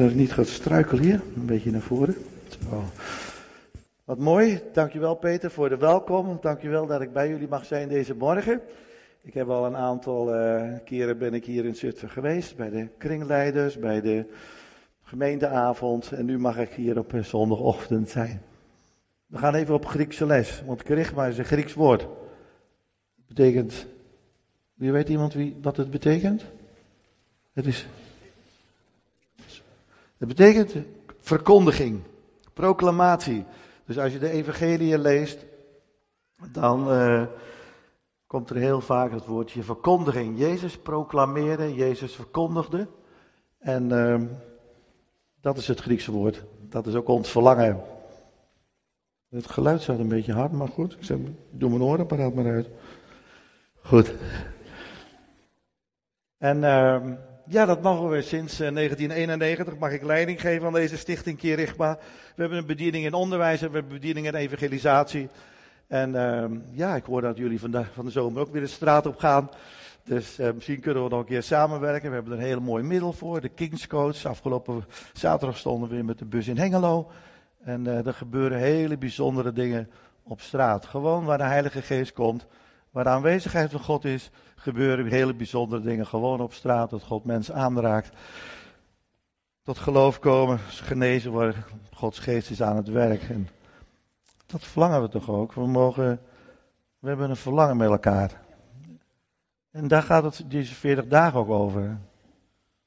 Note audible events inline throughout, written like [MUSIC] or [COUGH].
Dat niet gaat struikelen hier, een beetje naar voren. Zo. Wat mooi, dankjewel Peter voor de welkom. Dankjewel dat ik bij jullie mag zijn deze morgen. Ik heb al een aantal uh, keren ben ik hier in Zutphen geweest, bij de kringleiders, bij de gemeenteavond en nu mag ik hier op zondagochtend zijn. We gaan even op Griekse les, want kerigma is een Grieks woord. Betekent, wie weet iemand wie, wat het betekent? Het is het betekent verkondiging, proclamatie. Dus als je de evangelie leest, dan uh, komt er heel vaak het woordje verkondiging. Jezus proclameerde, Jezus verkondigde. En uh, dat is het Griekse woord. Dat is ook ons verlangen. Het geluid staat een beetje hard, maar goed. Ik zeg, doe mijn orenapparaat maar uit. Goed. En uh, ja, dat mogen we sinds 1991. Eh, mag ik leiding geven aan deze stichting Kirigma. We hebben een bediening in onderwijs, we hebben een bediening in evangelisatie. En uh, ja, ik hoor dat jullie vandaag van de zomer ook weer de straat op gaan. Dus uh, misschien kunnen we nog een keer samenwerken. We hebben er een hele mooi middel voor, de Kings Coach. Afgelopen zaterdag stonden we weer met de bus in Hengelo. En uh, er gebeuren hele bijzondere dingen op straat. Gewoon waar de Heilige Geest komt, waar de aanwezigheid van God is, gebeuren hele bijzondere dingen. Gewoon op straat, dat God mensen aanraakt. Tot geloof komen, genezen worden. Gods geest is aan het werk. En dat verlangen we toch ook. We mogen, we hebben een verlangen met elkaar. En daar gaat het deze 40 dagen ook over.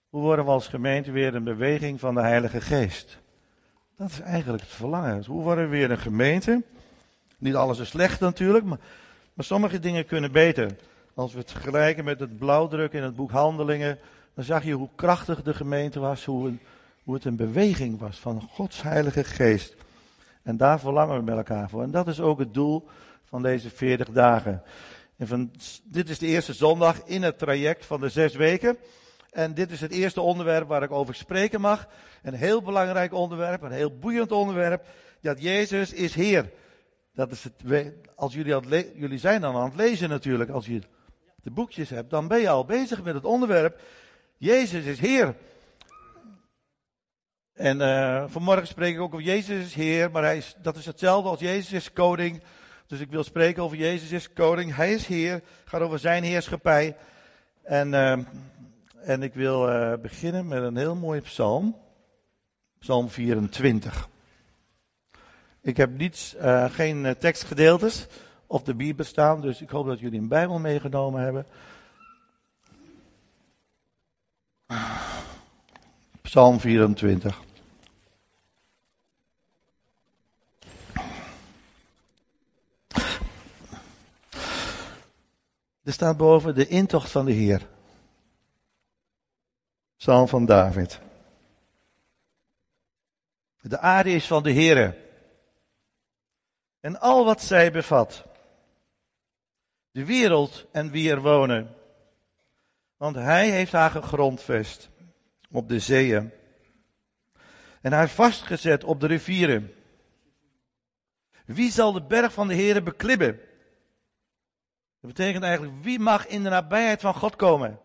Hoe worden we als gemeente weer een beweging van de Heilige Geest? Dat is eigenlijk het verlangen. Hoe worden we weer een gemeente? Niet alles is slecht natuurlijk, maar, maar sommige dingen kunnen beter. Als we het vergelijken met het blauwdruk in het boek Handelingen, dan zag je hoe krachtig de gemeente was, hoe, hoe het een beweging was van Gods Heilige Geest. En daar verlangen we met elkaar voor. En dat is ook het doel van deze 40 dagen. En van, dit is de eerste zondag in het traject van de zes weken. En dit is het eerste onderwerp waar ik over spreken mag. Een heel belangrijk onderwerp, een heel boeiend onderwerp. Dat Jezus is Heer. Dat is het, als jullie, aan het jullie zijn dan aan het lezen natuurlijk. Als je de boekjes hebt, dan ben je al bezig met het onderwerp. Jezus is Heer. En uh, vanmorgen spreek ik ook over Jezus is Heer, maar hij is, dat is hetzelfde als Jezus is koning. Dus ik wil spreken over Jezus is koning, hij is Heer, gaat over zijn heerschappij. En, uh, en ik wil uh, beginnen met een heel mooie psalm, psalm 24. Ik heb niets, geen tekstgedeeltes of de Bijbel staan. Dus ik hoop dat jullie een Bijbel meegenomen hebben. Psalm 24. Er staat boven de intocht van de Heer. Psalm van David. De aarde is van de Heere. En al wat zij bevat de wereld en wie er wonen. Want hij heeft haar gegrondvest op de zeeën en haar vastgezet op de rivieren. Wie zal de berg van de Heere beklimmen? Dat betekent eigenlijk, wie mag in de nabijheid van God komen?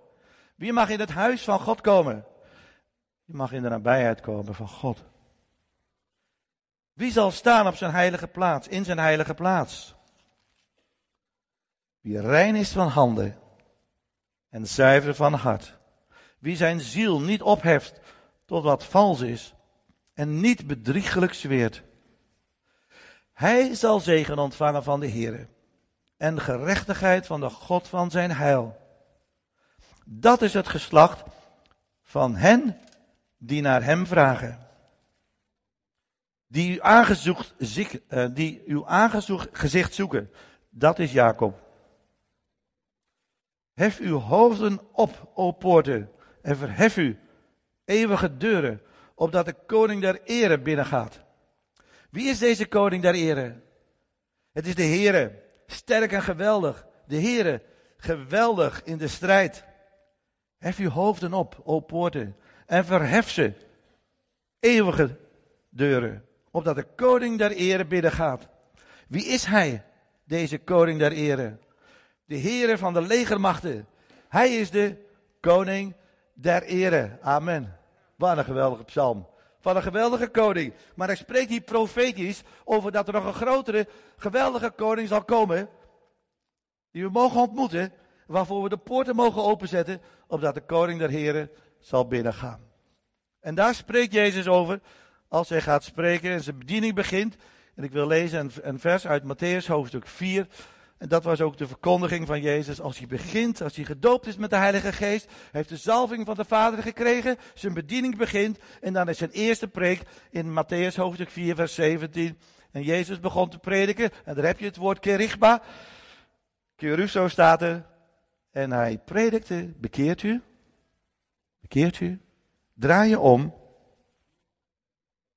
Wie mag in het huis van God komen? Wie mag in de nabijheid komen van God? Wie zal staan op zijn heilige plaats, in zijn heilige plaats? Wie rein is van handen en zuiver van hart. Wie zijn ziel niet opheft tot wat vals is en niet bedriegelijk zweert. Hij zal zegen ontvangen van de Heer en gerechtigheid van de God van zijn heil. Dat is het geslacht van hen die naar hem vragen. Die uw aangezocht, eh, die uw aangezocht gezicht zoeken. Dat is Jacob. Hef uw hoofden op, o poorten, en verhef u, eeuwige deuren, opdat de koning der ere binnengaat. Wie is deze koning der ere? Het is de Heere, sterk en geweldig. De Heere, geweldig in de strijd. Hef uw hoofden op, o poorten, en verhef ze, eeuwige deuren, opdat de koning der ere binnengaat. Wie is hij, deze koning der ere? de Heere van de legermachten. Hij is de koning der ere. Amen. Wat een geweldige psalm. Van een geweldige koning. Maar hij spreekt hier profetisch over dat er nog een grotere, geweldige koning zal komen. Die we mogen ontmoeten. Waarvoor we de poorten mogen openzetten. Opdat de koning der heren zal binnengaan. En daar spreekt Jezus over. Als hij gaat spreken en zijn bediening begint. En ik wil lezen een, vers uit Matthäus hoofdstuk 4. En dat was ook de verkondiging van Jezus. Als hij begint, als hij gedoopt is met de Heilige Geest, heeft de zalving van de Vader gekregen, zijn bediening begint. En dan is zijn eerste preek in Matthäus hoofdstuk 4, vers 17. En Jezus begon te prediken. En daar heb je het woord kerigma. Keruso staat er. En hij predikte, bekeert u, bekeert u, draai je om,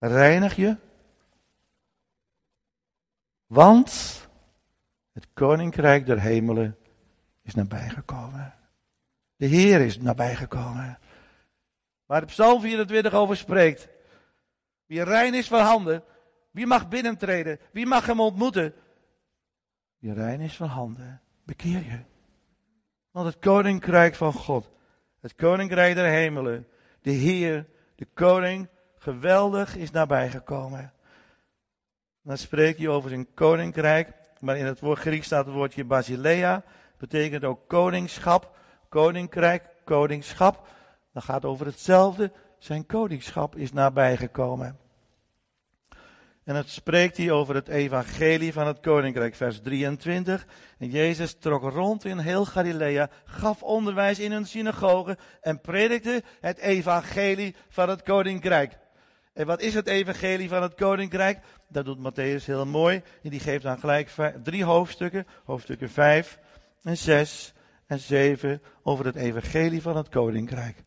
reinig je, want het koninkrijk der hemelen is nabijgekomen. De Heer is nabijgekomen. Waar de Psalm 24 over spreekt. Wie rein is van handen, wie mag binnentreden, wie mag hem ontmoeten. Wie rein is van handen, bekeer je. Want het koninkrijk van God, het koninkrijk der hemelen, de Heer, de koning, geweldig is nabijgekomen. Dan spreek je over zijn koninkrijk maar in het woord Grieks staat het woordje basilea. Betekent ook koningschap, koninkrijk, koningschap. Dat gaat over hetzelfde. Zijn koningschap is nabijgekomen. En het spreekt hier over het evangelie van het koninkrijk, vers 23. En Jezus trok rond in heel Galilea, gaf onderwijs in hun synagogen en predikte het evangelie van het koninkrijk. En wat is het evangelie van het koninkrijk? Dat doet Matthäus heel mooi. En die geeft dan gelijk drie hoofdstukken. Hoofdstukken 5 en 6 en 7 over het evangelie van het koninkrijk.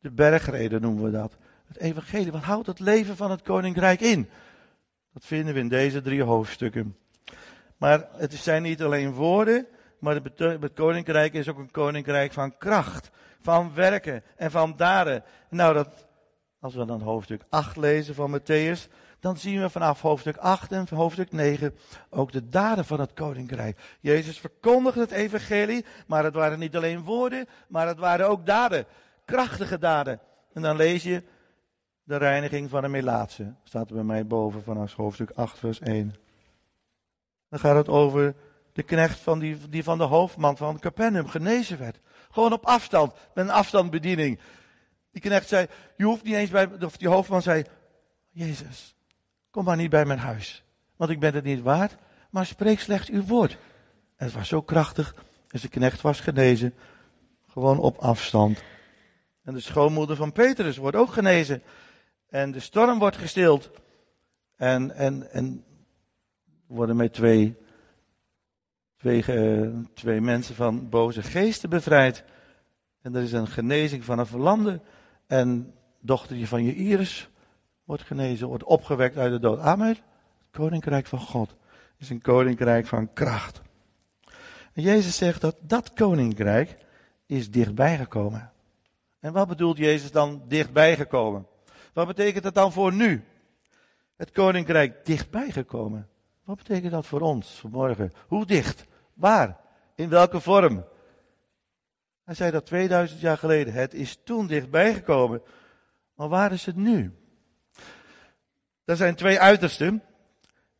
De bergreden noemen we dat. Het evangelie, wat houdt het leven van het koninkrijk in? Dat vinden we in deze drie hoofdstukken. Maar het zijn niet alleen woorden, maar het koninkrijk is ook een koninkrijk van kracht, van werken en van daden. Nou, dat als we dan hoofdstuk 8 lezen van Matthäus, dan zien we vanaf hoofdstuk 8 en hoofdstuk 9 ook de daden van het koninkrijk. Jezus verkondigde het evangelie, maar het waren niet alleen woorden, maar het waren ook daden. Krachtige daden. En dan lees je de reiniging van de Melaatse. Staat er bij mij boven vanaf hoofdstuk 8 vers 1. Dan gaat het over de knecht van die, die van de hoofdman van Capernaum genezen werd. Gewoon op afstand, met een afstandbediening. Die knecht zei, je hoeft niet eens bij, of die hoofdman zei, Jezus, kom maar niet bij mijn huis, want ik ben het niet waard, maar spreek slechts uw woord. En het was zo krachtig, dus de knecht was genezen, gewoon op afstand. En de schoonmoeder van Petrus wordt ook genezen. En de storm wordt gestild. En, en, en worden met twee, twee, uh, twee mensen van boze geesten bevrijd. En er is een genezing van een verlamde. En dochtertje van je Iris wordt genezen, wordt opgewekt uit de dood. Amen. Het koninkrijk van God is een koninkrijk van kracht. En Jezus zegt dat dat koninkrijk is dichtbij gekomen. En wat bedoelt Jezus dan dichtbij gekomen? Wat betekent dat dan voor nu? Het koninkrijk dichtbij gekomen. Wat betekent dat voor ons vanmorgen? Hoe dicht? Waar? In welke vorm? Hij zei dat 2000 jaar geleden. Het is toen dichtbij gekomen. Maar waar is het nu? Er zijn twee uitersten.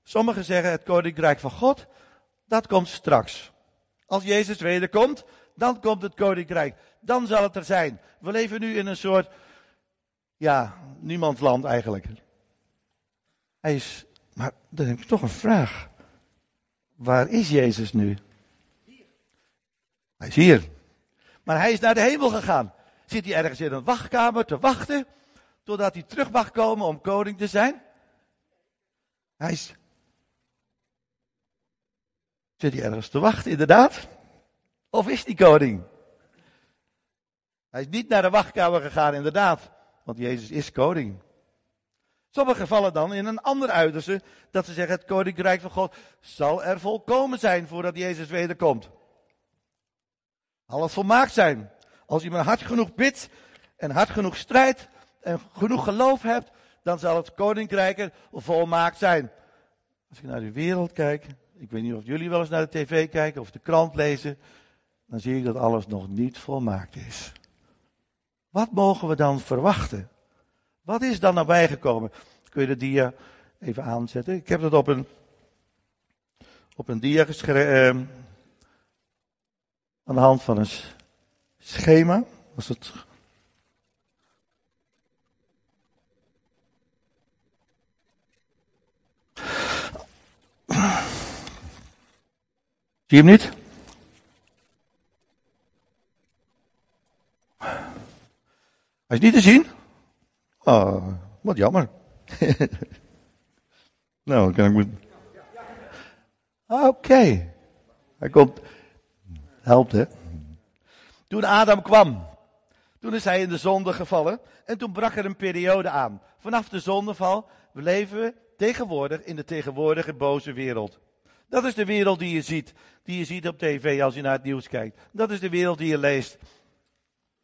Sommigen zeggen het koninkrijk van God, dat komt straks. Als Jezus wederkomt, dan komt het koninkrijk. Dan zal het er zijn. We leven nu in een soort, ja, niemandsland eigenlijk. Hij is, maar dan heb ik toch een vraag. Waar is Jezus nu? Hij is hier. Maar hij is naar de hemel gegaan. Zit hij ergens in een wachtkamer te wachten totdat hij terug mag komen om koning te zijn? Hij is. Zit hij ergens te wachten, inderdaad? Of is hij koning? Hij is niet naar de wachtkamer gegaan, inderdaad. Want Jezus is koning. Sommigen vallen dan in een ander uiterste. Dat ze zeggen: het koninkrijk van God zal er volkomen zijn voordat Jezus wederkomt. Alles volmaakt zijn. Als je maar hard genoeg bidt en hard genoeg strijdt en genoeg geloof hebt, dan zal het koninkrijk volmaakt zijn. Als ik naar de wereld kijk, ik weet niet of jullie wel eens naar de tv kijken of de krant lezen, dan zie ik dat alles nog niet volmaakt is. Wat mogen we dan verwachten? Wat is dan nabij gekomen? Kun je de dia even aanzetten? Ik heb dat op een, op een dia geschreven. Aan de hand van een schema. Was het Zie je hem niet? Hij is niet te zien? Oh, wat jammer. [LAUGHS] nou, kan ik moet. Oké. Hij komt. Helpt, hè? Toen Adam kwam, toen is hij in de zonde gevallen en toen brak er een periode aan. Vanaf de zondeval leven we tegenwoordig in de tegenwoordige boze wereld. Dat is de wereld die je ziet, die je ziet op tv als je naar het nieuws kijkt. Dat is de wereld die je leest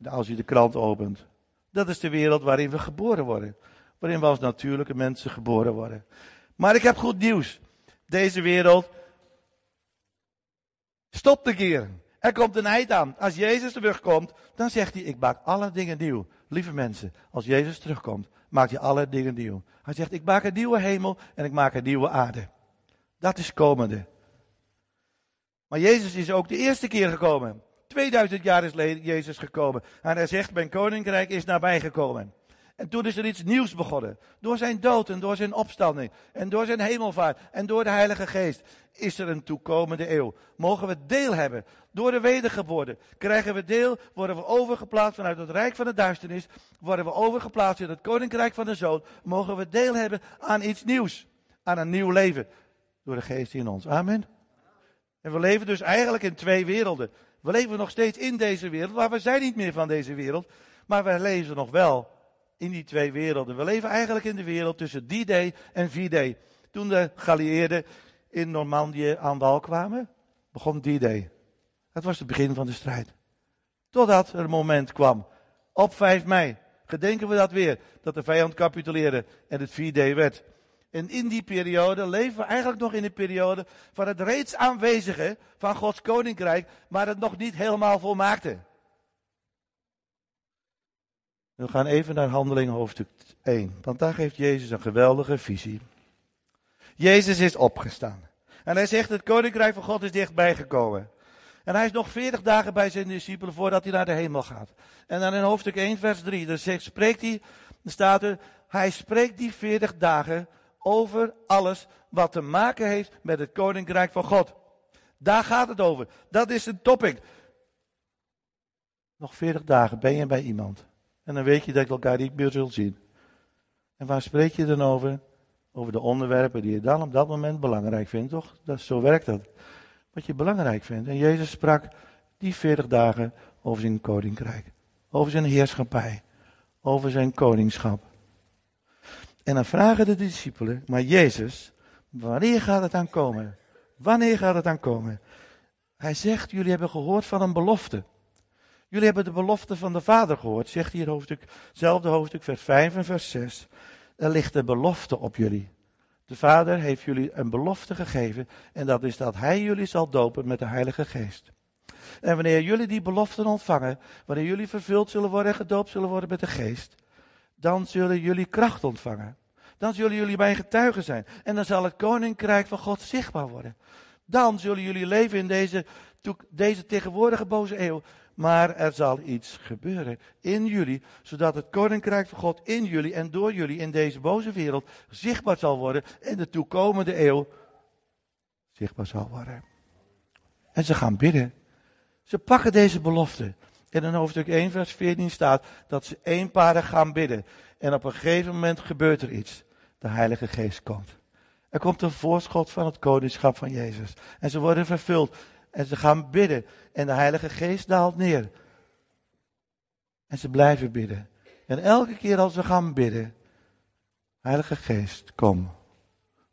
als je de krant opent. Dat is de wereld waarin we geboren worden. Waarin we als natuurlijke mensen geboren worden. Maar ik heb goed nieuws. Deze wereld stopt een keer. Er komt een eind aan. Als Jezus terugkomt, dan zegt hij: Ik maak alle dingen nieuw. Lieve mensen, als Jezus terugkomt, maakt hij alle dingen nieuw. Hij zegt: Ik maak een nieuwe hemel en ik maak een nieuwe aarde. Dat is komende. Maar Jezus is ook de eerste keer gekomen. 2000 jaar is Jezus gekomen. En hij zegt, mijn koninkrijk is nabijgekomen. En toen is er iets nieuws begonnen. Door zijn dood en door zijn opstanding. En door zijn hemelvaart. En door de Heilige Geest. Is er een toekomende eeuw. Mogen we deel hebben. Door de wedergeboorte. Krijgen we deel. Worden we overgeplaatst vanuit het rijk van de duisternis. Worden we overgeplaatst in het koninkrijk van de zoon. Mogen we deel hebben aan iets nieuws. Aan een nieuw leven. Door de geest in ons. Amen. En we leven dus eigenlijk in twee werelden. We leven nog steeds in deze wereld, maar we zijn niet meer van deze wereld. Maar we leven nog wel in die twee werelden. We leven eigenlijk in de wereld tussen die day en V-Day. Toen de geallieerden in Normandië aan wal kwamen, begon die day. Dat was het begin van de strijd. Totdat er een moment kwam, op 5 mei, gedenken we dat weer, dat de vijand capituleerde en het V-Day werd. En in die periode leven we eigenlijk nog in de periode van het reeds aanwezige van Gods koninkrijk, maar het nog niet helemaal volmaakte. We gaan even naar handelingen hoofdstuk 1, want daar geeft Jezus een geweldige visie. Jezus is opgestaan. En hij zegt, het koninkrijk van God is dichtbij gekomen. En hij is nog 40 dagen bij zijn discipelen voordat hij naar de hemel gaat. En dan in hoofdstuk 1, vers 3, dan zegt, spreekt hij, staat er, hij spreekt die 40 dagen over alles wat te maken heeft met het koninkrijk van God. Daar gaat het over. Dat is een topic. Nog 40 dagen ben je bij iemand. En dan weet je dat je elkaar niet meer zult zien. En waar spreek je dan over? Over de onderwerpen die je dan op dat moment belangrijk vindt, toch? Dat, zo werkt dat. Wat je belangrijk vindt. En Jezus sprak die 40 dagen over zijn koninkrijk. Over zijn heerschappij. Over zijn koningschap. En dan vragen de discipelen, maar Jezus, wanneer gaat het aankomen? Wanneer gaat het aankomen? Hij zegt, jullie hebben gehoord van een belofte. Jullie hebben de belofte van de Vader gehoord, zegt in hoofdstuk, hetzelfde hoofdstuk, vers 5 en vers 6. Er ligt een belofte op jullie. De Vader heeft jullie een belofte gegeven en dat is dat Hij jullie zal dopen met de Heilige Geest. En wanneer jullie die belofte ontvangen, wanneer jullie vervuld zullen worden en gedoopt zullen worden met de Geest, dan zullen jullie kracht ontvangen. Dan zullen jullie mijn getuigen zijn. En dan zal het koninkrijk van God zichtbaar worden. Dan zullen jullie leven in deze, deze tegenwoordige boze eeuw. Maar er zal iets gebeuren in jullie, zodat het koninkrijk van God in jullie en door jullie in deze boze wereld zichtbaar zal worden. En de toekomende eeuw zichtbaar zal worden. En ze gaan bidden. Ze pakken deze belofte. En in hoofdstuk 1, vers 14 staat dat ze eenparig gaan bidden. En op een gegeven moment gebeurt er iets. De Heilige Geest komt. Er komt een voorschot van het koningschap van Jezus. En ze worden vervuld. En ze gaan bidden. En de Heilige Geest daalt neer. En ze blijven bidden. En elke keer als ze gaan bidden, Heilige Geest, kom.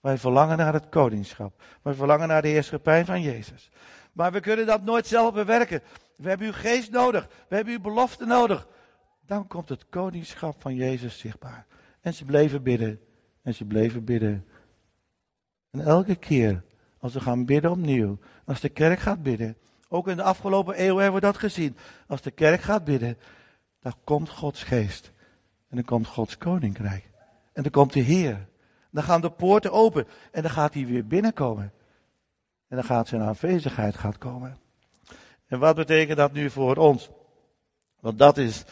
Wij verlangen naar het koningschap. Wij verlangen naar de heerschappij van Jezus. Maar we kunnen dat nooit zelf bewerken. We hebben uw geest nodig. We hebben uw belofte nodig. Dan komt het koningschap van Jezus zichtbaar. En ze bleven bidden. En ze bleven bidden. En elke keer als we gaan bidden opnieuw. Als de kerk gaat bidden. Ook in de afgelopen eeuw hebben we dat gezien. Als de kerk gaat bidden. Dan komt Gods geest. En dan komt Gods koninkrijk. En dan komt de Heer. Dan gaan de poorten open. En dan gaat hij weer binnenkomen. En dan gaat zijn aanwezigheid gaat komen. En wat betekent dat nu voor ons? Want dat is,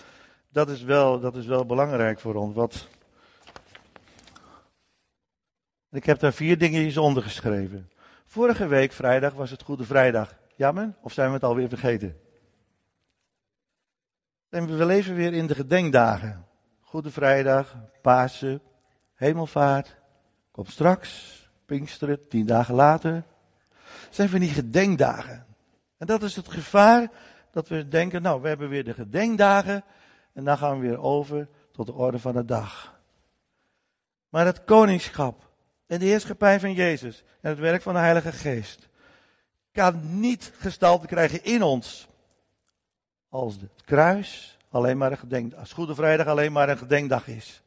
dat is, wel, dat is wel belangrijk voor ons. Wat... Ik heb daar vier dingetjes onder geschreven. Vorige week, vrijdag, was het Goede Vrijdag. Jammer? Of zijn we het alweer vergeten? En we leven weer in de gedenkdagen. Goede Vrijdag, Pasen, Hemelvaart. Komt straks, Pinksteren, tien dagen later. Zijn van die gedenkdagen. En dat is het gevaar dat we denken, nou, we hebben weer de gedenkdagen. En dan gaan we weer over tot de orde van de dag. Maar het koningschap en de heerschappij van Jezus en het werk van de Heilige Geest kan niet gestalte krijgen in ons als het kruis alleen maar een gedenkdag, als Goede Vrijdag alleen maar een gedenkdag is.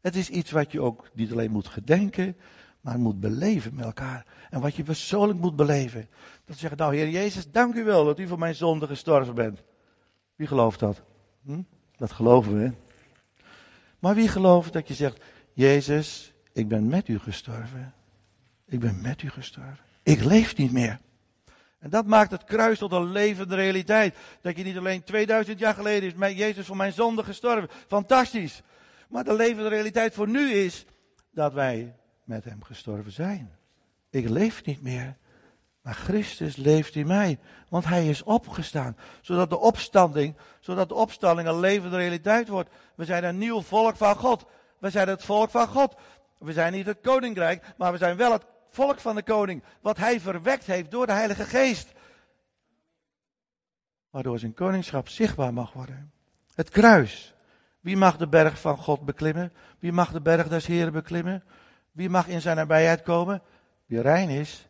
Het is iets wat je ook niet alleen moet gedenken, maar moet beleven met elkaar. En wat je persoonlijk moet beleven. Dat zeggen, nou Heer Jezus, dank u wel dat u voor mijn zonde gestorven bent. Wie gelooft dat? Hm? Dat geloven we. Maar wie gelooft dat je zegt, Jezus, ik ben met u gestorven. Ik ben met u gestorven. Ik leef niet meer. En dat maakt het kruis tot een levende realiteit. Dat je niet alleen 2000 jaar geleden is met Jezus voor mijn zonde gestorven. Fantastisch. Maar de levende realiteit voor nu is dat wij met hem gestorven zijn. Ik leef niet meer. Maar Christus leeft in mij. Want hij is opgestaan. Zodat de opstanding, zodat de opstanding een levende realiteit wordt. We zijn een nieuw volk van God. We zijn het volk van God. We zijn niet het koninkrijk, maar we zijn wel het volk van de koning, wat hij verwekt heeft door de Heilige Geest. Waardoor zijn koningschap zichtbaar mag worden. Het kruis. Wie mag de berg van God beklimmen? Wie mag de berg des Heren beklimmen? Wie mag in zijn nabijheid komen? Wie rein is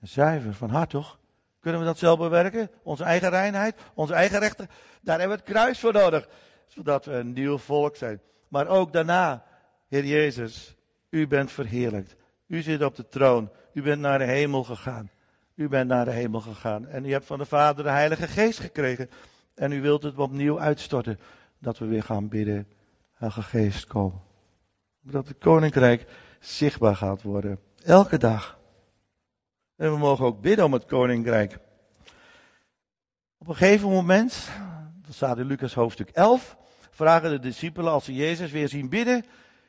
en zuiver van hart, toch? Kunnen we dat zelf bewerken? Onze eigen reinheid, onze eigen rechten. Daar hebben we het kruis voor nodig. Zodat we een nieuw volk zijn. Maar ook daarna, Heer Jezus, u bent verheerlijkt. U zit op de troon. U bent naar de hemel gegaan. U bent naar de hemel gegaan. En u hebt van de Vader de Heilige Geest gekregen. En u wilt het opnieuw uitstorten. Dat we weer gaan bidden. Heilige Geest, kom. Dat het koninkrijk zichtbaar gaat worden. Elke dag. En we mogen ook bidden om het koninkrijk. Op een gegeven moment, dat staat in Lucas hoofdstuk 11, vragen de discipelen als ze Jezus weer zien bidden.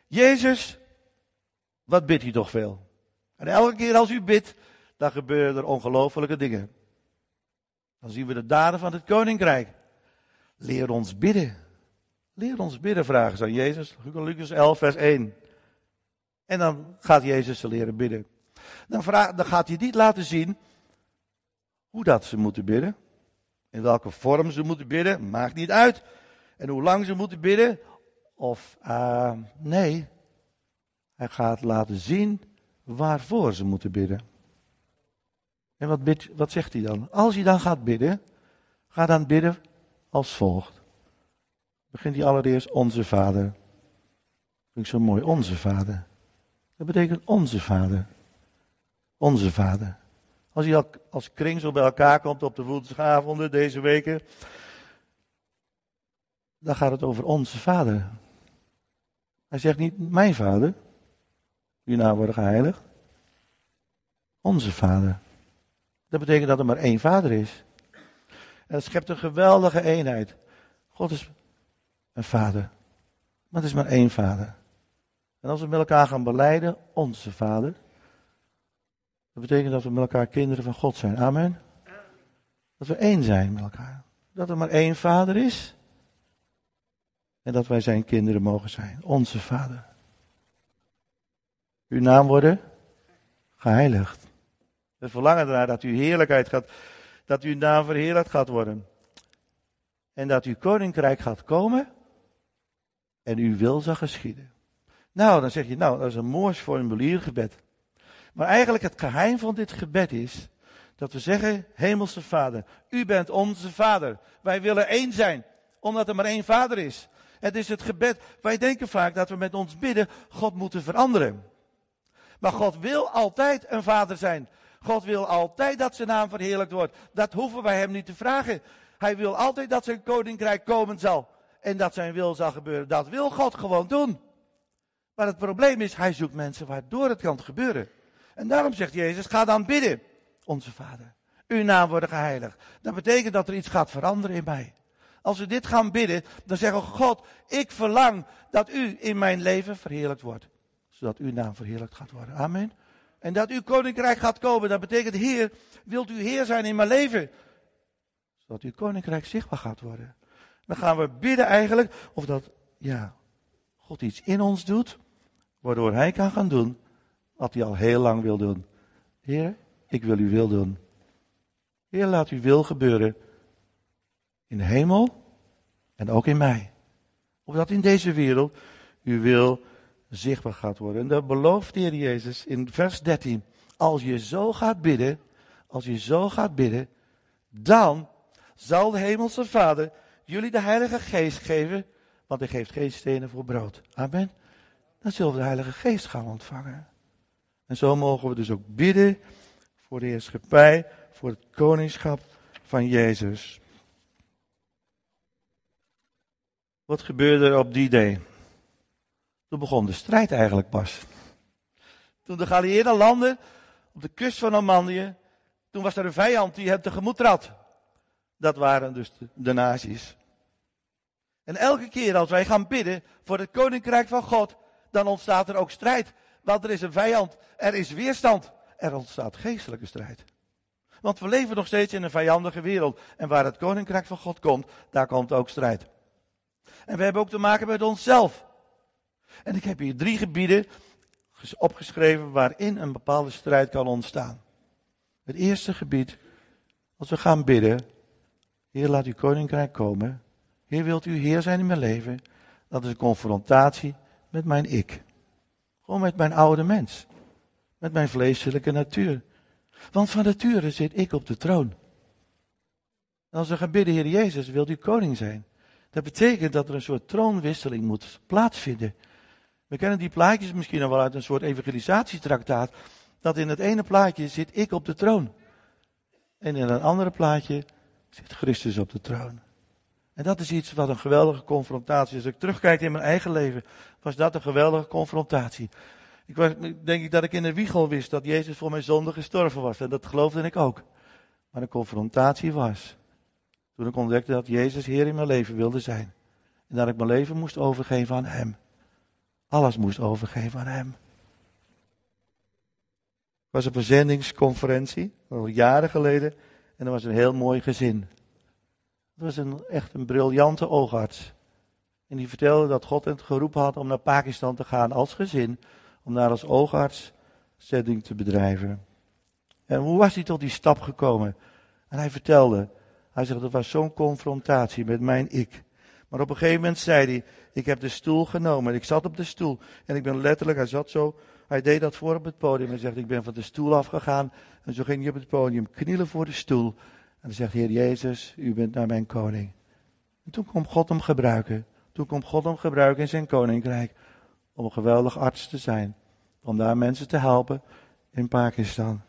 Jezus, wat bidt u toch veel? En elke keer als u bidt, dan gebeuren er ongelofelijke dingen. Dan zien we de daden van het koninkrijk. Leer ons bidden. Leer ons bidden, vragen ze aan Jezus. Lucas 11, vers 1. En dan gaat Jezus ze leren bidden. Dan, dan gaat hij niet laten zien hoe dat ze moeten bidden. In welke vorm ze moeten bidden, maakt niet uit. En hoe lang ze moeten bidden. Of, uh, nee, hij gaat laten zien waarvoor ze moeten bidden. En wat, wat zegt hij dan? Als je dan gaat bidden, ga dan bidden als volgt. Begint hij allereerst onze vader. Vind ik zo mooi, onze vader. Dat betekent onze vader. Onze vader. Als je als kring zo bij elkaar komt op de woensdagavonden deze weken, dan gaat het over onze vader. Hij zegt niet mijn vader, uw naam worden geheiligd. Onze Vader. Dat betekent dat er maar één Vader is. En dat schept een geweldige eenheid. God is een Vader. Maar het is maar één Vader. En als we met elkaar gaan beleiden, onze Vader. Dat betekent dat we met elkaar kinderen van God zijn. Amen. Dat we één zijn met elkaar. Dat er maar één Vader is. En dat wij zijn kinderen mogen zijn. Onze Vader uw naam worden geheiligd. We verlangen ernaar dat uw heerlijkheid gaat, dat uw naam verheerlijkt gaat worden. En dat uw koninkrijk gaat komen en uw wil zal geschieden. Nou, dan zeg je, nou, dat is een mooi formuliergebed. Maar eigenlijk het geheim van dit gebed is dat we zeggen, Hemelse Vader, u bent onze Vader. Wij willen één zijn, omdat er maar één Vader is. Het is het gebed. Wij denken vaak dat we met ons bidden God moeten veranderen. Maar God wil altijd een vader zijn. God wil altijd dat zijn naam verheerlijkt wordt. Dat hoeven wij hem niet te vragen. Hij wil altijd dat zijn koninkrijk komen zal. en dat zijn wil zal gebeuren. Dat wil God gewoon doen. Maar het probleem is, hij zoekt mensen waardoor het kan gebeuren. En daarom zegt Jezus, ga dan bidden, onze Vader. Uw naam worden geheiligd. Dat betekent dat er iets gaat veranderen in mij. Als we dit gaan bidden, dan zeggen we, God, ik verlang dat u in mijn leven verheerlijkt wordt. Zodat uw naam verheerlijkt gaat worden. Amen. En dat uw koninkrijk gaat komen. Dat betekent, Heer, wilt u Heer zijn in mijn leven? Zodat uw koninkrijk zichtbaar gaat worden. Dan gaan we bidden eigenlijk of dat, ja, God iets in ons doet, waardoor Hij kan gaan doen wat Hij al heel lang wil doen. Heer, ik wil uw wil doen. Heer, laat uw wil gebeuren in de hemel en ook in mij. Of dat in deze wereld uw wil zichtbaar gaat worden. En dat belooft de Heer Jezus in vers 13. Als je zo gaat bidden, als je zo gaat bidden, dan zal de hemelse Vader jullie de Heilige Geest geven, want hij geeft geen stenen voor brood. Amen. Dan zullen we de Heilige Geest gaan ontvangen. En zo mogen we dus ook bidden voor de heerschappij, voor het koningschap van Jezus. Wat gebeurde er op die day? Toen begon de strijd eigenlijk pas. Toen de Galliëren landden op de kust van Normandië, toen was er een vijand die hem tegemoet trad. Dat waren dus de, de nazi's. En elke keer als wij gaan bidden voor het koninkrijk van God, dan ontstaat er ook strijd. Want er is een vijand, er is weerstand, er ontstaat geestelijke strijd. Want we leven nog steeds in een vijandige wereld. En waar het koninkrijk van God komt, daar komt ook strijd. En we hebben ook te maken met onszelf. En ik heb hier drie gebieden opgeschreven waarin een bepaalde strijd kan ontstaan. Het eerste gebied, als we gaan bidden, Heer laat uw koninkrijk komen. Heer wilt u Heer zijn in mijn leven. Dat is een confrontatie met mijn ik. Gewoon met mijn oude mens. Met mijn vleeselijke natuur. Want van nature zit ik op de troon. En als we gaan bidden, Heer Jezus, wilt u koning zijn. Dat betekent dat er een soort troonwisseling moet plaatsvinden. We kennen die plaatjes misschien nog wel uit een soort evangelisatietraktaat. Dat in het ene plaatje zit ik op de troon. En in een andere plaatje zit Christus op de troon. En dat is iets wat een geweldige confrontatie is. Als ik terugkijk in mijn eigen leven, was dat een geweldige confrontatie. Ik was, denk ik dat ik in de wiegel wist dat Jezus voor mijn zonde gestorven was. En dat geloofde ik ook. Maar de confrontatie was toen ik ontdekte dat Jezus Heer in mijn leven wilde zijn. En dat ik mijn leven moest overgeven aan Hem. Alles moest overgeven aan Hem. Ik was op een zendingsconferentie, al jaren geleden. En er was een heel mooi gezin. Het was een, echt een briljante oogarts. En die vertelde dat God het geroepen had om naar Pakistan te gaan als gezin. Om daar als oogarts zending te bedrijven. En hoe was hij tot die stap gekomen? En hij vertelde, hij zegt, dat was zo'n confrontatie met mijn ik. Maar op een gegeven moment zei hij, ik heb de stoel genomen. Ik zat op de stoel en ik ben letterlijk, hij zat zo, hij deed dat voor op het podium. Hij zegt, ik ben van de stoel afgegaan. En zo ging hij op het podium knielen voor de stoel. En dan zegt, Heer Jezus, u bent naar mijn koning. En toen kon God hem gebruiken. Toen kon God hem gebruiken in zijn koninkrijk. Om een geweldig arts te zijn. Om daar mensen te helpen in Pakistan.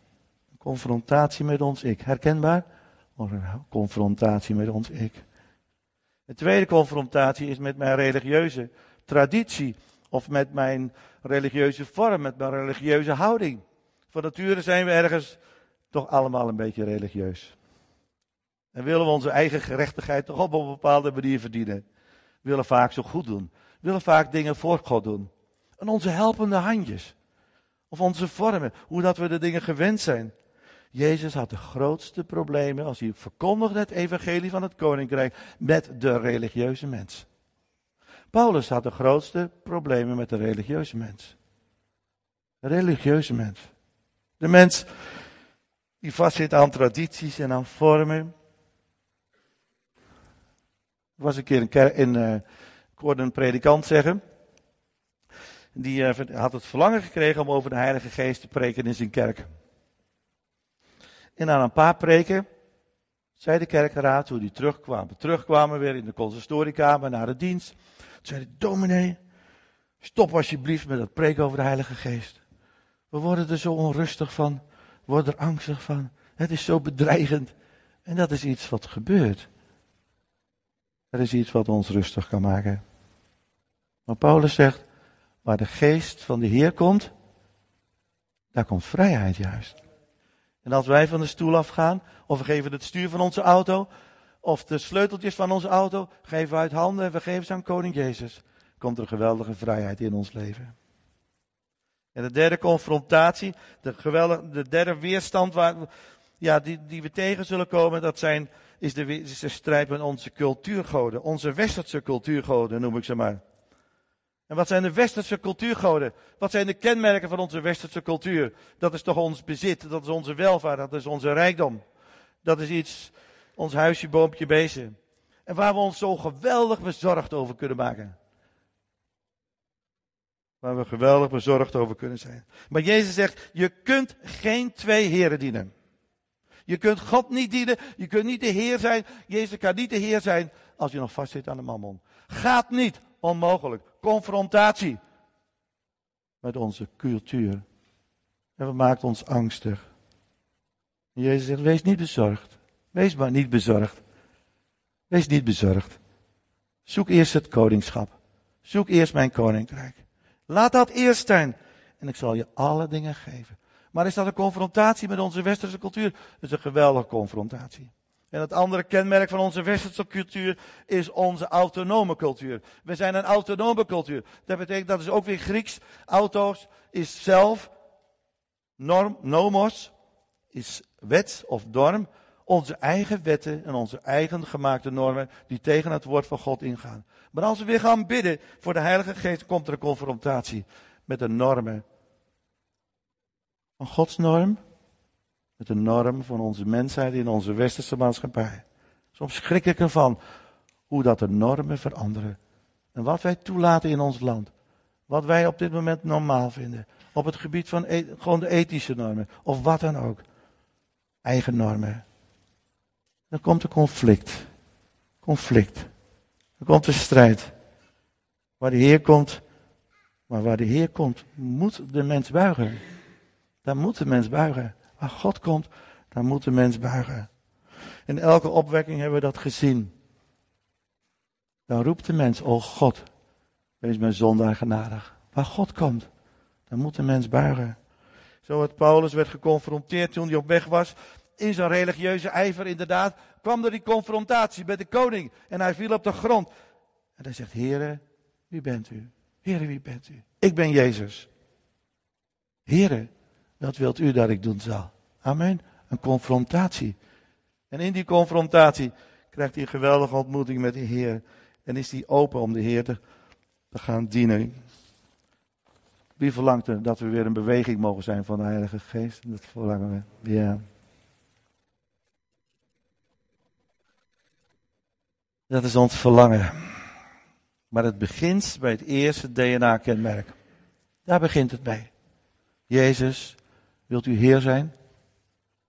Een confrontatie met ons ik. Herkenbaar? een confrontatie met ons ik. De tweede confrontatie is met mijn religieuze traditie. Of met mijn religieuze vorm, met mijn religieuze houding. Van nature zijn we ergens toch allemaal een beetje religieus. En willen we onze eigen gerechtigheid toch op een bepaalde manier verdienen. We willen vaak zo goed doen. We willen vaak dingen voor God doen. En onze helpende handjes. Of onze vormen, hoe dat we de dingen gewend zijn. Jezus had de grootste problemen als hij verkondigde het evangelie van het koninkrijk met de religieuze mens. Paulus had de grootste problemen met de religieuze mens. De religieuze mens. De mens die vastzit aan tradities en aan vormen. Er was een keer een in, uh, ik hoorde een predikant zeggen. Die uh, had het verlangen gekregen om over de Heilige Geest te preken in zijn kerk. En na een paar preken zei de kerkenraad hoe die terugkwamen. Terugkwamen weer in de consistoriekamer naar de dienst. Toen zei de dominee, stop alsjeblieft met dat preken over de Heilige Geest. We worden er zo onrustig van, we worden er angstig van. Het is zo bedreigend. En dat is iets wat gebeurt. Er is iets wat ons rustig kan maken. Maar Paulus zegt, waar de geest van de Heer komt, daar komt vrijheid juist. En als wij van de stoel afgaan, of we geven het stuur van onze auto, of de sleuteltjes van onze auto, geven we uit handen en we geven ze aan Koning Jezus, komt er geweldige vrijheid in ons leven. En de derde confrontatie, de, geweldige, de derde weerstand waar, ja, die, die we tegen zullen komen, dat zijn, is, de, is de strijd met onze cultuurgoden. Onze westerse cultuurgoden noem ik ze maar. En wat zijn de westerse cultuurgoden? Wat zijn de kenmerken van onze westerse cultuur? Dat is toch ons bezit, dat is onze welvaart, dat is onze rijkdom. Dat is iets, ons huisje, boompje. En waar we ons zo geweldig bezorgd over kunnen maken. Waar we geweldig bezorgd over kunnen zijn. Maar Jezus zegt, je kunt geen twee heren dienen. Je kunt God niet dienen, je kunt niet de Heer zijn. Jezus kan niet de Heer zijn als je nog vastzit aan de mammon. Gaat niet, onmogelijk. Confrontatie met onze cultuur. En wat maakt ons angstig? Jezus zegt, wees niet bezorgd. Wees maar niet bezorgd. Wees niet bezorgd. Zoek eerst het koningschap. Zoek eerst mijn koninkrijk. Laat dat eerst zijn. En ik zal je alle dingen geven. Maar is dat een confrontatie met onze westerse cultuur? Dat is een geweldige confrontatie. En het andere kenmerk van onze westerse cultuur is onze autonome cultuur. We zijn een autonome cultuur. Dat betekent, dat is ook weer Grieks. Auto's is zelf, norm, nomos, is wet of norm. Onze eigen wetten en onze eigen gemaakte normen die tegen het woord van God ingaan. Maar als we weer gaan bidden voor de Heilige Geest, komt er een confrontatie met de normen van Gods norm met de norm van onze mensheid in onze westerse maatschappij. Soms schrik ik ervan hoe dat de normen veranderen. En wat wij toelaten in ons land. Wat wij op dit moment normaal vinden. Op het gebied van e gewoon de ethische normen. Of wat dan ook. Eigen normen. Dan komt er conflict. Conflict. Dan komt er strijd. Waar de Heer komt. Maar waar de Heer komt, moet de mens buigen. Daar moet de mens buigen. Waar God komt, daar moet de mens buigen. In elke opwekking hebben we dat gezien. Dan roept de mens, oh God, wees mijn zondaar genadig. Waar God komt, dan moet de mens buigen. Zo het Paulus werd geconfronteerd toen hij op weg was. In zijn religieuze ijver inderdaad kwam er die confrontatie met de koning. En hij viel op de grond. En hij zegt, Heere, wie bent u? Heere, wie bent u? Ik ben Jezus. Heere, wat wilt u dat ik doen zal? Amen. Een confrontatie. En in die confrontatie krijgt hij een geweldige ontmoeting met de Heer. En is hij open om de Heer te, te gaan dienen. Wie verlangt er dat we weer een beweging mogen zijn van de Heilige Geest? Dat verlangen we. Ja. Dat is ons verlangen. Maar het begint bij het eerste DNA-kenmerk. Daar begint het bij. Jezus Wilt u Heer zijn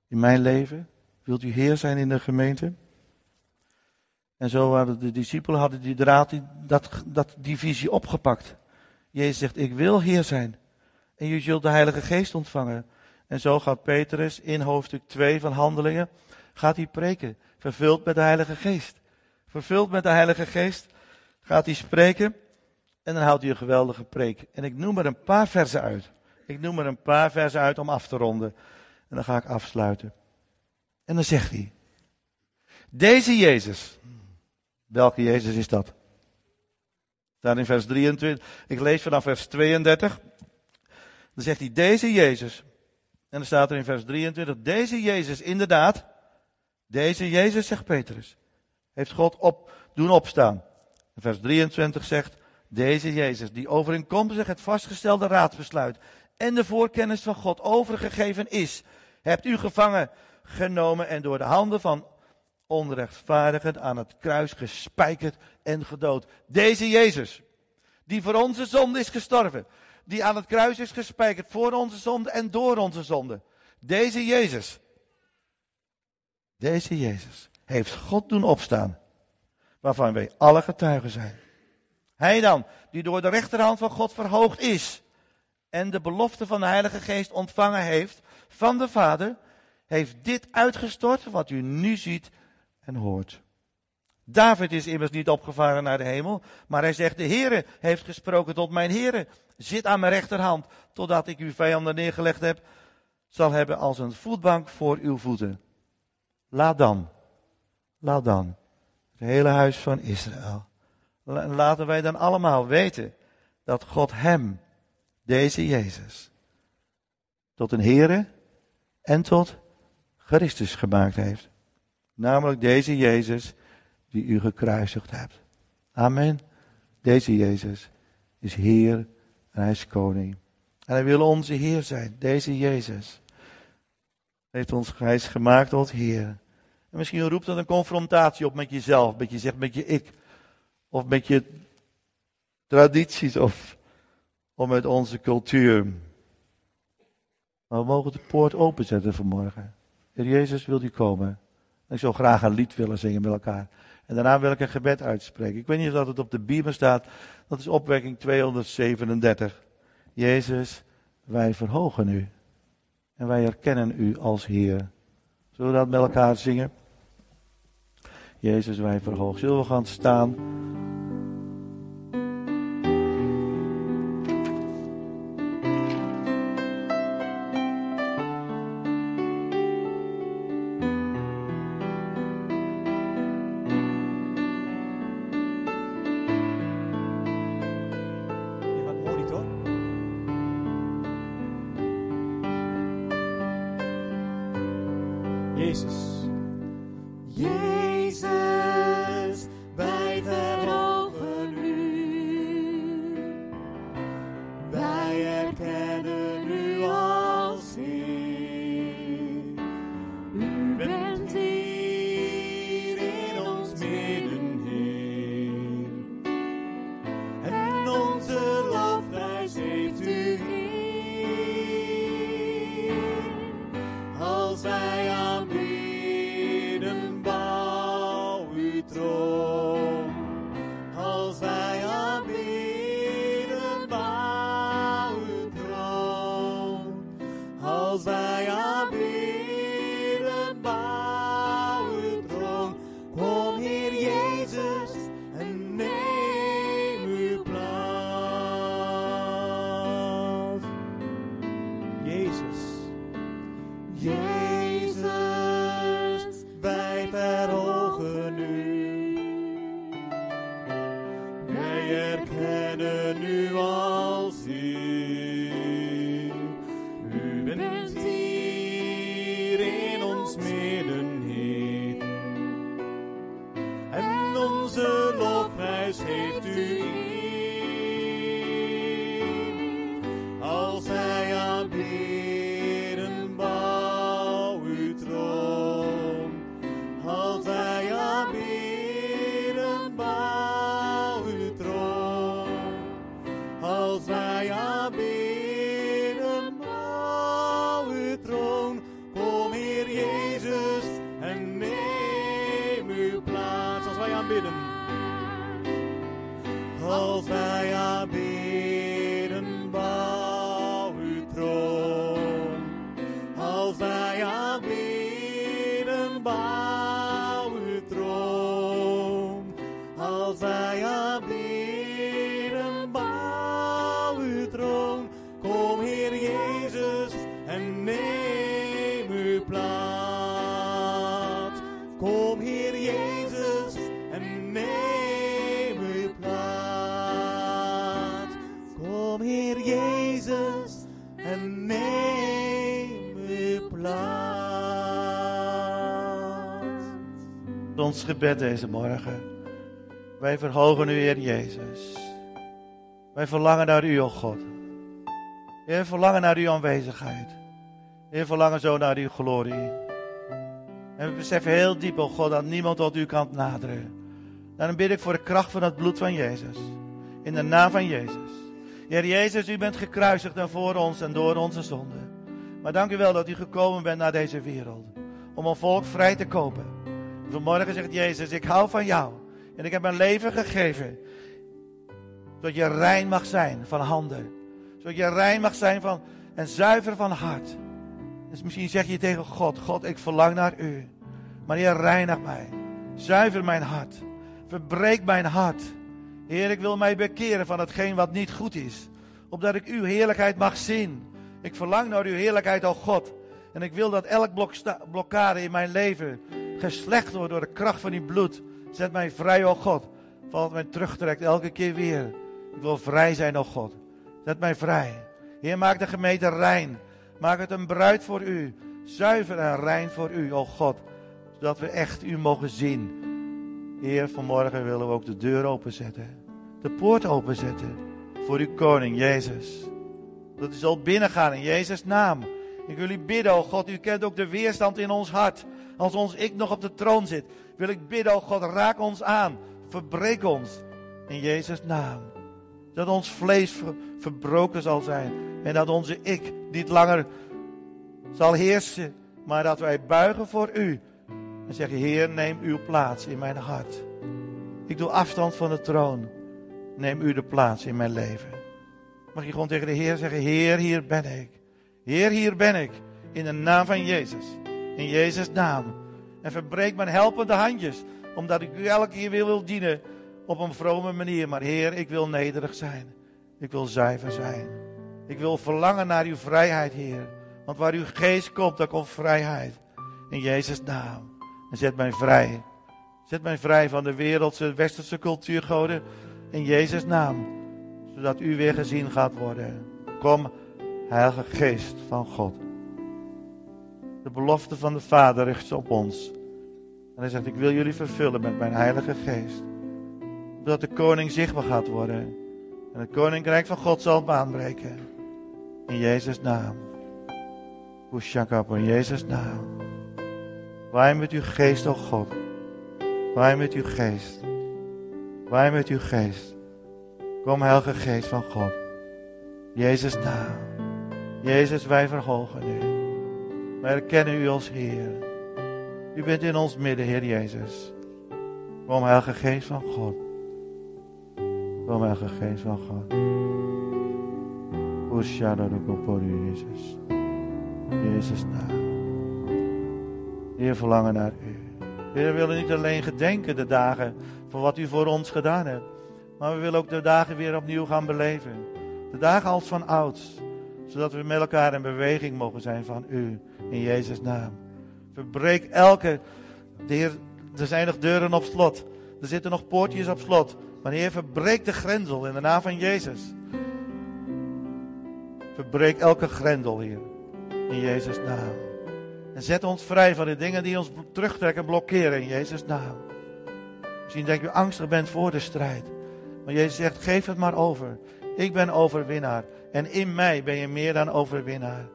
in mijn leven? Wilt u Heer zijn in de gemeente? En zo hadden de discipelen hadden die draad, die, dat, dat, die visie opgepakt. Jezus zegt, ik wil Heer zijn. En je zult de Heilige Geest ontvangen. En zo gaat Petrus in hoofdstuk 2 van Handelingen, gaat hij preken. Vervuld met de Heilige Geest. Vervuld met de Heilige Geest gaat hij spreken. En dan houdt hij een geweldige preek. En ik noem er een paar versen uit. Ik noem er een paar versen uit om af te ronden. En dan ga ik afsluiten. En dan zegt hij: Deze Jezus. Welke Jezus is dat? Staat in vers 23. Ik lees vanaf vers 32. Dan zegt hij: Deze Jezus. En dan staat er in vers 23: Deze Jezus, inderdaad. Deze Jezus, zegt Petrus. Heeft God op, doen opstaan. vers 23 zegt: Deze Jezus, die overeenkomstig het vastgestelde raadsbesluit en de voorkennis van God overgegeven is, hebt u gevangen genomen en door de handen van onrechtvaardigen aan het kruis gespijkerd en gedood. Deze Jezus, die voor onze zonde is gestorven, die aan het kruis is gespijkerd voor onze zonde en door onze zonde. Deze Jezus, deze Jezus heeft God doen opstaan, waarvan wij alle getuigen zijn. Hij dan, die door de rechterhand van God verhoogd is, en de belofte van de Heilige Geest ontvangen heeft van de Vader, heeft dit uitgestort wat u nu ziet en hoort. David is immers niet opgevaren naar de hemel, maar hij zegt, de Heere heeft gesproken tot mijn Heere. Zit aan mijn rechterhand, totdat ik uw vijanden neergelegd heb, zal hebben als een voetbank voor uw voeten. Laat dan, laat dan, het hele huis van Israël. Laten wij dan allemaal weten dat God hem, deze Jezus, tot een Heere en tot Christus gemaakt heeft. Namelijk deze Jezus die u gekruisigd hebt. Amen. Deze Jezus is Heer en Hij is Koning. En Hij wil onze Heer zijn. Deze Jezus heeft ons, Hij is gemaakt tot Heer. En misschien roept dat een confrontatie op met jezelf, met je zegt met je ik, of met je tradities, of, of met onze cultuur. Maar we mogen de poort openzetten vanmorgen. Heer Jezus wil u komen. Ik zou graag een lied willen zingen met elkaar. En daarna wil ik een gebed uitspreken. Ik weet niet of dat het op de Bijbel staat. Dat is opwekking 237. Jezus, wij verhogen u. En wij erkennen u als Heer. Zullen we dat met elkaar zingen? Jezus, wij verhogen. Zullen we gaan staan? Gebed deze morgen. Wij verhogen u, Heer Jezus. Wij verlangen naar u, o God. Heer, verlangen naar uw aanwezigheid. Heer, verlangen zo naar uw glorie. En we beseffen heel diep, o God, dat niemand tot u kan naderen. Dan bid ik voor de kracht van het bloed van Jezus. In de naam van Jezus. Heer Jezus, u bent gekruisigd en voor ons en door onze zonden. Maar dank u wel dat u gekomen bent naar deze wereld. Om een volk vrij te kopen Vanmorgen zegt Jezus, ik hou van jou. En ik heb mijn leven gegeven. Zodat je rein mag zijn van handen. Zodat je rein mag zijn van, en zuiver van hart. Dus misschien zeg je tegen God, God, ik verlang naar u. Maar Heer, reinig mij. Zuiver mijn hart. Verbreek mijn hart. Heer, ik wil mij bekeren van hetgeen wat niet goed is. Opdat ik uw heerlijkheid mag zien. Ik verlang naar uw heerlijkheid, o God. En ik wil dat elk blok blokkade in mijn leven geslecht wordt door de kracht van uw bloed. Zet mij vrij, o God. Valt mij terugtrekt elke keer weer. Ik wil vrij zijn, o God. Zet mij vrij. Heer, maak de gemeente rein. Maak het een bruid voor u. Zuiver en rein voor u, o God. Zodat we echt u mogen zien. Heer, vanmorgen willen we ook de deur openzetten. De poort openzetten. Voor uw koning, Jezus. Dat u zult binnengaan in Jezus' naam. Ik wil u bidden, o God. U kent ook de weerstand in ons hart. Als ons ik nog op de troon zit, wil ik bidden, o God, raak ons aan. Verbreek ons in Jezus' naam. Dat ons vlees verbroken zal zijn. En dat onze ik niet langer zal heersen. Maar dat wij buigen voor u. En zeggen, Heer, neem uw plaats in mijn hart. Ik doe afstand van de troon. Neem u de plaats in mijn leven. Mag je gewoon tegen de Heer zeggen, Heer, hier ben ik. Heer, hier ben ik. In de naam van Jezus. In Jezus' naam. En verbreek mijn helpende handjes. Omdat ik u elke keer weer wil dienen. Op een vrome manier. Maar Heer, ik wil nederig zijn. Ik wil zuiver zijn. Ik wil verlangen naar uw vrijheid, Heer. Want waar uw geest komt, daar komt vrijheid. In Jezus' naam. En zet mij vrij. Zet mij vrij van de wereldse, westerse cultuurgoden. In Jezus' naam. Zodat u weer gezien gaat worden. Kom, Heilige Geest van God. De belofte van de Vader richt op ons. En hij zegt, ik wil jullie vervullen met mijn Heilige Geest. Zodat de koning zichtbaar gaat worden. En het koninkrijk van God zal baanbreken. In Jezus' naam. Oeshakap, in Jezus' naam. Wij met uw geest, o God. Wij met uw geest. Wij met uw geest. Kom, Heilige Geest van God. Jezus' naam. Jezus, wij verhogen u. Wij erkennen u als Heer. U bent in ons midden, Heer Jezus. Kom, Heilige Geest van God. Kom, Heilige Geest van God. u, Jezus. Jezus naam. Heer, verlangen naar u. Heer, we willen niet alleen gedenken de dagen van wat u voor ons gedaan hebt. Maar we willen ook de dagen weer opnieuw gaan beleven. De dagen als van ouds. Zodat we met elkaar in beweging mogen zijn van u. In Jezus' naam. Verbreek elke. Heer, er zijn nog deuren op slot. Er zitten nog poortjes op slot. Maar Heer, verbreek de grendel in de naam van Jezus. Verbreek elke grendel, Heer. In Jezus' naam. En zet ons vrij van de dingen die ons terugtrekken, blokkeren in Jezus' naam. Misschien denk je angstig bent voor de strijd. Maar Jezus zegt, geef het maar over. Ik ben overwinnaar. En in mij ben je meer dan overwinnaar.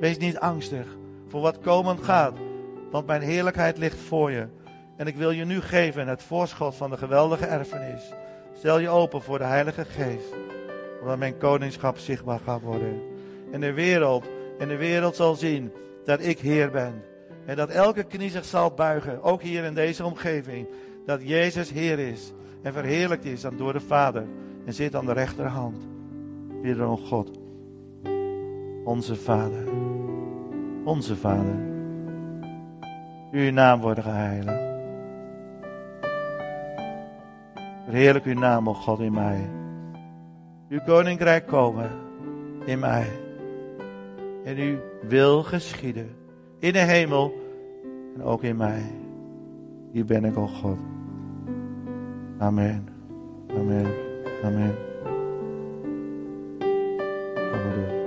Wees niet angstig voor wat komen gaat. Want mijn heerlijkheid ligt voor je. En ik wil je nu geven het voorschot van de geweldige erfenis. Stel je open voor de Heilige Geest. Omdat mijn koningschap zichtbaar gaat worden. En de wereld, en de wereld zal zien dat ik Heer ben. En dat elke knie zich zal buigen, ook hier in deze omgeving. Dat Jezus Heer is en verheerlijkt is dan door de Vader. En zit aan de rechterhand. Weer om God. Onze Vader. Onze Vader, uw naam wordt geheiligd. Verheerlijk uw naam, o God, in mij. Uw koninkrijk komen in mij. En uw wil geschieden in de hemel en ook in mij. Hier ben ik, o God. Amen. Amen. Amen. Amen.